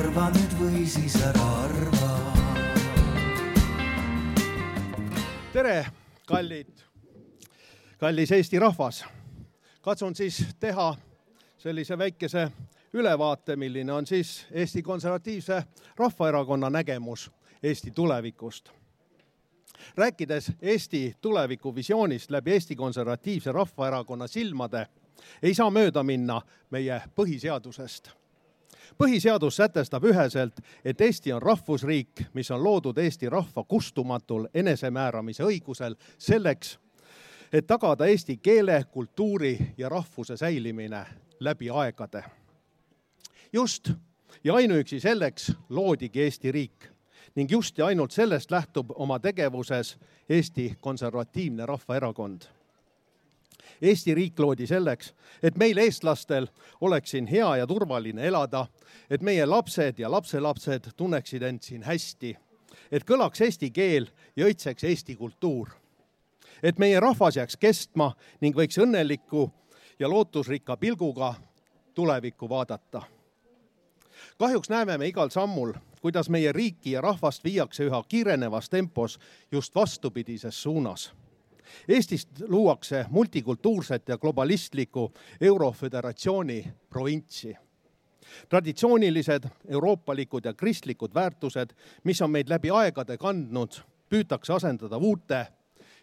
arva nüüd või siis ära arva. tere, kallid, kallis Eesti rahvas. katsun siis teha sellise väikese ülevaate, milline on siis Eesti Konservatiivse Rahvaerakonna nägemus Eesti tulevikust. rääkides Eesti tulevikuvisioonist läbi Eesti Konservatiivse Rahvaerakonna silmade, ei saa mööda minna meie põhiseadusest põhiseadus sätestab üheselt, et Eesti on rahvusriik, mis on loodud Eesti rahva kustumatul enesemääramise õigusel selleks, et tagada eesti keele, kultuuri ja rahvuse säilimine läbi aegade. just ja ainuüksi selleks loodigi Eesti riik ning just ja ainult sellest lähtub oma tegevuses Eesti Konservatiivne Rahvaerakond Eesti riik loodi selleks, et meil, eestlastel, oleks siin hea ja turvaline elada, et meie lapsed ja lapselapsed tunneksid end siin hästi, et kõlaks eesti keel ja õitseks eesti kultuur. et meie rahvas jääks kestma ning võiks õnneliku ja lootusrikka pilguga tulevikku vaadata. kahjuks näeme me igal sammul, kuidas meie riiki ja rahvast viiakse üha kiirenevas tempos just vastupidises suunas Eestist luuakse multikultuurset ja globalistlikku Euroföderatsiooni provintsi. traditsioonilised euroopalikud ja kristlikud väärtused, mis on meid läbi aegade kandnud, püütakse asendada uute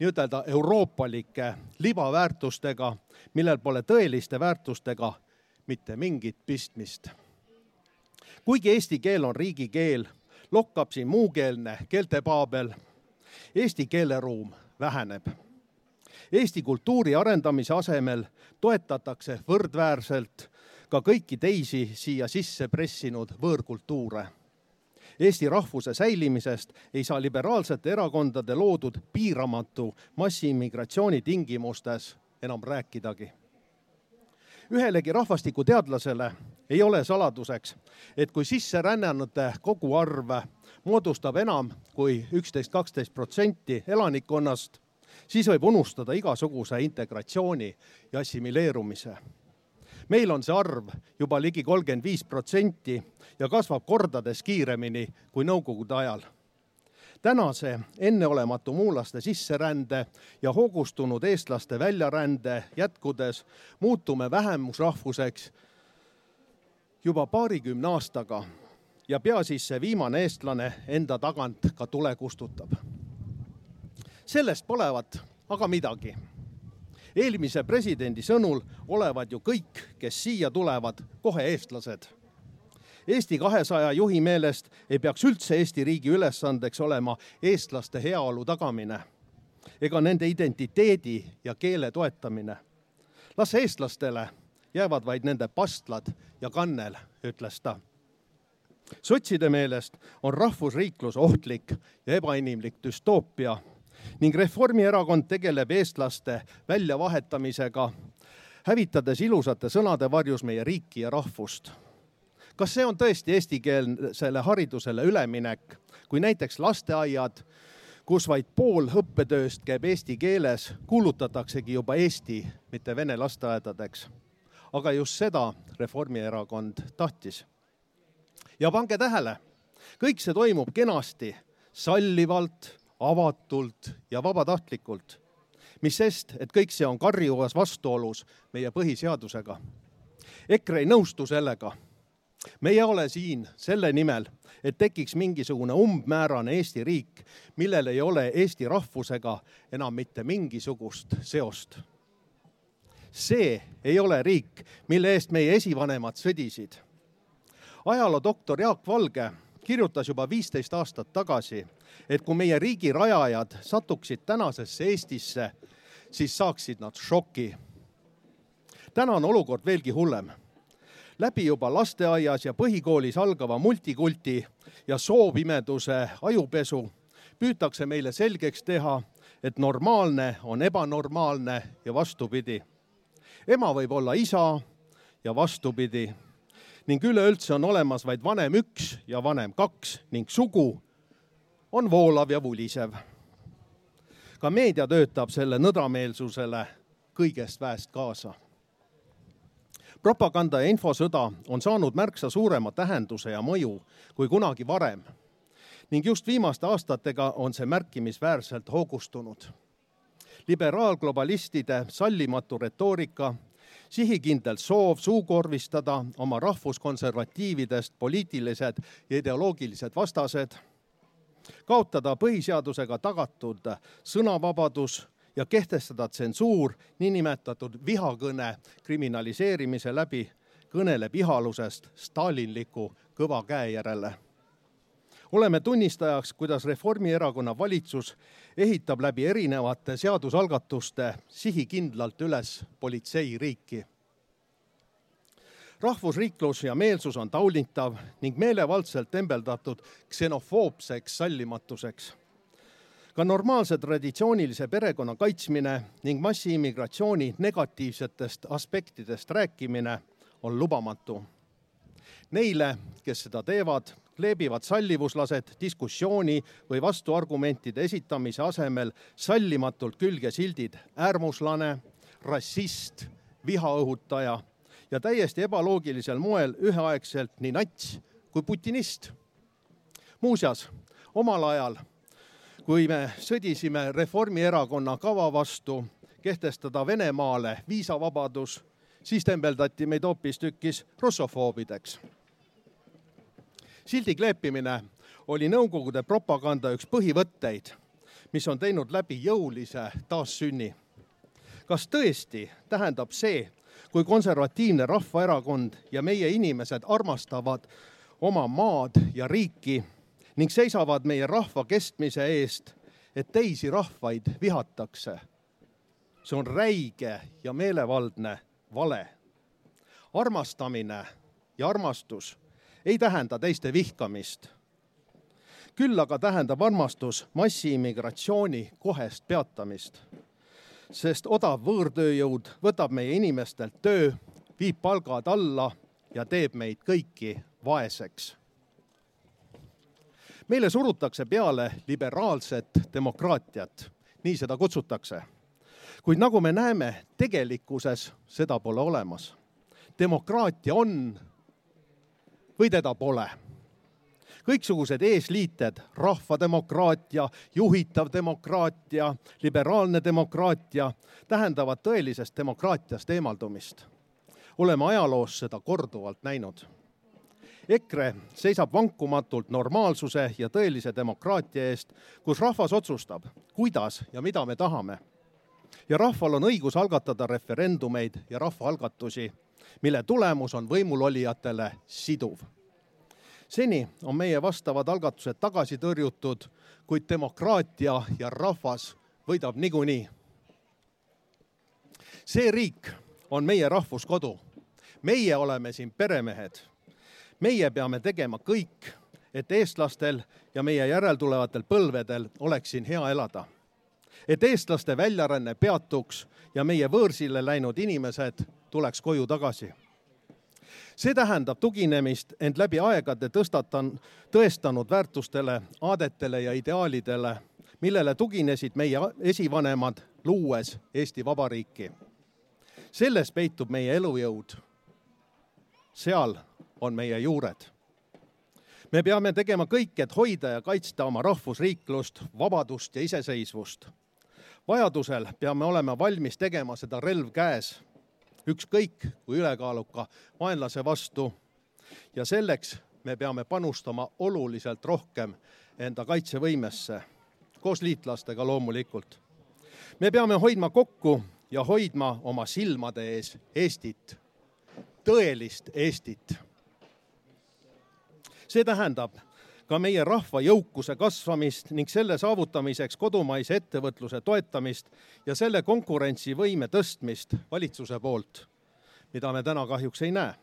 nii-ütelda euroopalike libaväärtustega, millel pole tõeliste väärtustega mitte mingit pistmist. kuigi eesti keel on riigikeel, lokkab siin muukeelne keeltepaabel, eesti keeleruum väheneb Eesti kultuuri arendamise asemel toetatakse võrdväärselt ka kõiki teisi siia sisse pressinud võõrkultuure. Eesti rahvuse säilimisest ei saa liberaalsete erakondade loodud piiramatu massiimmigratsiooni tingimustes enam rääkidagi. ühelegi rahvastikuteadlasele ei ole saladuseks, et kui sisserännanute koguarv moodustab enam kui üksteist, kaksteist protsenti elanikkonnast siis võib unustada igasuguse integratsiooni ja assimileerumise. meil on see arv juba ligi kolmkümmend viis protsenti ja kasvab kordades kiiremini kui nõukogude ajal tänase enneolematu muulaste sisserände ja hoogustunud eestlaste väljarände jätkudes muutume vähemusrahvuseks juba paarikümne aastaga ja pea siis see viimane eestlane enda tagant ka tule kustutab sellest polevat aga midagi. eelmise presidendi sõnul olevat ju kõik, kes siia tulevad, kohe eestlased. Eesti kahesaja juhi meelest ei peaks üldse Eesti riigi ülesandeks olema eestlaste heaolu tagamine ega nende identiteedi ja keele toetamine. las eestlastele jäävad vaid nende pastlad ja kannel, ütles ta sotside meelest on rahvusriiklus ohtlik ja ebainimlik düstoopia ning Reformierakond tegeleb eestlaste väljavahetamisega, hävitades ilusate sõnade varjus meie riiki ja rahvust. kas see on tõesti eestikeelsele haridusele üleminek, kui näiteks lasteaiad, kus vaid pool õppetööst käib eesti keeles, kuulutataksegi juba eesti, mitte vene lasteaedadeks? aga just seda Reformierakond tahtis. ja pange tähele, kõik see toimub kenasti, sallivalt avatult ja vabatahtlikult. mis sest, et kõik see on karjuvas vastuolus meie põhiseadusega. EKRE ei nõustu sellega. me ei ole siin selle nimel, et tekiks mingisugune umbmäärane Eesti riik, millel ei ole eesti rahvusega enam mitte mingisugust seost. see ei ole riik, mille eest meie esivanemad sõdisid. ajaloodoktor Jaak Valge kirjutas juba viisteist aastat tagasi, et kui meie riigi rajajad satuksid tänasesse Eestisse, siis saaksid nad šoki. täna on olukord veelgi hullem. läbi juba lasteaias ja põhikoolis algava multikulti ja soopimeduse ajupesu püütakse meile selgeks teha, et normaalne on ebanormaalne ja vastupidi. ema võib olla isa ja vastupidi ning üleüldse on olemas vaid vanem üks ja vanem kaks ning sugu on voolav ja vulisev. ka meedia töötab selle nõdrameelsusele kõigest väest kaasa. propaganda ja infosõda on saanud märksa suurema tähenduse ja mõju kui kunagi varem ning just viimaste aastatega on see märkimisväärselt hoogustunud. liberaalglobalistide sallimatu retoorika, sihikindel soov suukorvistada oma rahvuskonservatiividest poliitilised ja ideoloogilised vastased, kaotada põhiseadusega tagatud sõnavabadus ja kehtestada tsensuur niinimetatud vihakõne kriminaliseerimise läbi kõneleb ihalusest stalinliku kõva käe järele. Oleme tunnistajaks, kuidas Reformierakonna valitsus ehitab läbi erinevate seadusalgatuste sihikindlalt üles politseiriiki. rahvusriiklus ja meelsus on taunitav ning meelevaldselt tembeldatud ksenofoobseks sallimatuseks ka normaalse traditsioonilise perekonna kaitsmine ning massiimmigratsiooni negatiivsetest aspektidest rääkimine on lubamatu. Neile, kes seda teevad, kleebivad sallivuslased diskussiooni või vastuargumentide esitamise asemel sallimatult külge sildid äärmuslane, rassist, vihaõhutaja ja täiesti ebaloogilisel moel üheaegselt nii nats kui putinist. muuseas, omal ajal kui me sõdisime Reformierakonna kava vastu kehtestada Venemaale viisavabadus, siis tembeldati meid hoopistükkis russofoobideks. Sildi kleepimine oli Nõukogude propaganda üks põhivõtteid, mis on teinud läbi jõulise taassünni. kas tõesti tähendab see, kui konservatiivne rahvaerakond ja meie inimesed armastavad oma maad ja riiki ning seisavad meie rahva kestmise eest, et teisi rahvaid vihatakse. see on räige ja meelevaldne vale. armastamine ja armastus ei tähenda teiste vihkamist. küll aga tähendab armastus massiimmigratsiooni kohest peatamist. sest odav võõrtööjõud võtab meie inimestelt töö, viib palgad alla ja teeb meid kõiki vaeseks meile surutakse peale liberaalset demokraatiat, nii seda kutsutakse. kuid nagu me näeme, tegelikkuses seda pole olemas. demokraatia on või teda pole kõiksugused eesliited, rahvademokraatia, juhitav demokraatia, liberaalne demokraatia tähendavad tõelisest demokraatiast eemaldumist. oleme ajaloos seda korduvalt näinud EKRE seisab vankumatult normaalsuse ja tõelise demokraatia eest, kus rahvas otsustab, kuidas ja mida me tahame. Ja rahval on õigus algatada referendumeid ja rahvaalgatusi, mille tulemus on võimulolijatele siduv. seni on meie vastavad algatused tagasi tõrjutud, kuid demokraatia ja rahvas võidab niikuinii. see riik on meie rahvuskodu. meie oleme siin peremehed meie peame tegema kõik, et eestlastel ja meie järeltulevatel põlvedel oleks siin hea elada. Et eestlaste väljaränne peatuks ja meie võõrsile läinud inimesed tuleks koju tagasi. see tähendab tuginemist end läbi aegade tõstatan, tõestanud väärtustele, aadetele ja ideaalidele, millele tuginesid meie esivanemad, luues Eesti Vabariiki. selles peitub meie elujõud. seal on meie juured. Me peame tegema kõik, et hoida ja kaitsta oma rahvusriiklust, vabadust ja iseseisvust. vajadusel peame olema valmis tegema seda relv käes, ükskõik kui ülekaaluka vaenlase vastu. ja selleks me peame panustama oluliselt rohkem enda kaitsevõimesse, koos liitlastega loomulikult. me peame hoidma kokku ja hoidma oma silmade ees Eestit, tõelist Eestit see tähendab ka meie rahva jõukuse kasvamist ning selle saavutamiseks kodumaise ettevõtluse toetamist ja selle konkurentsivõime tõstmist valitsuse poolt, mida me täna kahjuks ei näe.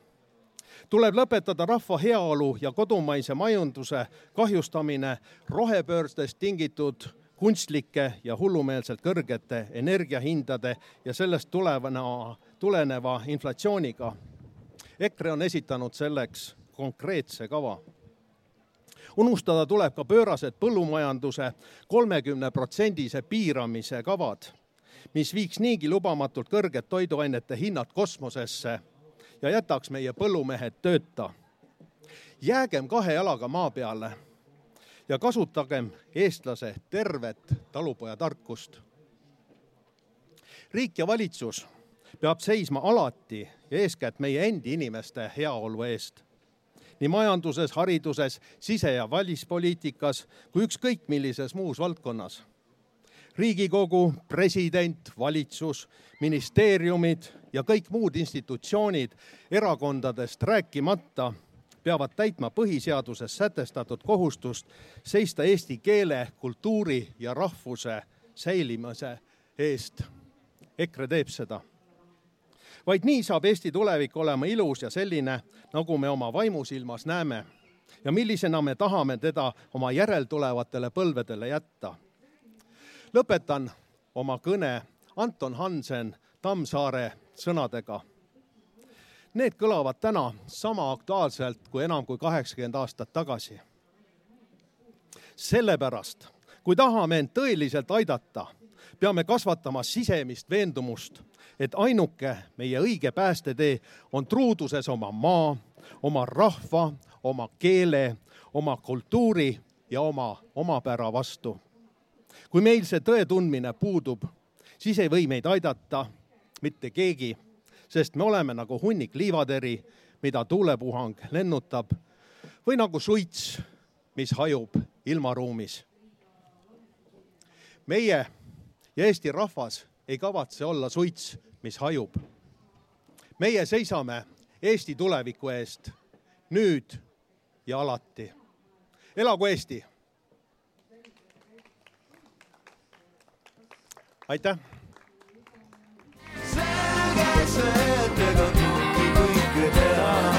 tuleb lõpetada rahva heaolu ja kodumaise majanduse kahjustamine rohepöördest tingitud kunstlike ja hullumeelselt kõrgete energiahindade ja sellest tulevana, tuleneva inflatsiooniga. EKRE on esitanud selleks konkreetse kava unustada tuleb ka pöörased põllumajanduse kolmekümne protsendise piiramise kavad, mis viiks niigi lubamatult kõrged toiduainete hinnad kosmosesse ja jätaks meie põllumehed tööta. jäägem kahe jalaga maa peale ja kasutagem eestlase tervet talupojatarkust. riik ja valitsus peab seisma alati ja eeskätt meie endi inimeste heaolu eest. Nii majanduses, hariduses, sise- ja välispoliitikas kui ükskõik millises muus valdkonnas. riigikogu, president, valitsus, ministeeriumid ja kõik muud institutsioonid, erakondadest rääkimata, peavad täitma põhiseaduses sätestatud kohustust seista eesti keele, kultuuri ja rahvuse säilimise eest. EKRE teeb seda vaid nii saab Eesti tulevik olema ilus ja selline, nagu me oma vaimusilmas näeme ja millisena me tahame teda oma järeltulevatele põlvedele jätta. lõpetan oma kõne Anton Hansen Tammsaare sõnadega. Need kõlavad täna sama aktuaalselt kui enam kui kaheksakümmend aastat tagasi. sellepärast, kui tahame end tõeliselt aidata, peame kasvatama sisemist veendumust, et ainuke meie õige päästetee on truuduses oma maa, oma rahva, oma keele, oma kultuuri ja oma omapära vastu. kui meil see tõe tundmine puudub, siis ei või meid aidata mitte keegi, sest me oleme nagu hunnik liivateri, mida tuulepuhang lennutab või nagu suits, mis hajub ilmaruumis. meie ja Eesti rahvas ei kavatse olla suits, mis hajub. meie seisame Eesti tuleviku eest nüüd ja alati. elagu Eesti! aitäh! selge see, et ega kõike kõike teha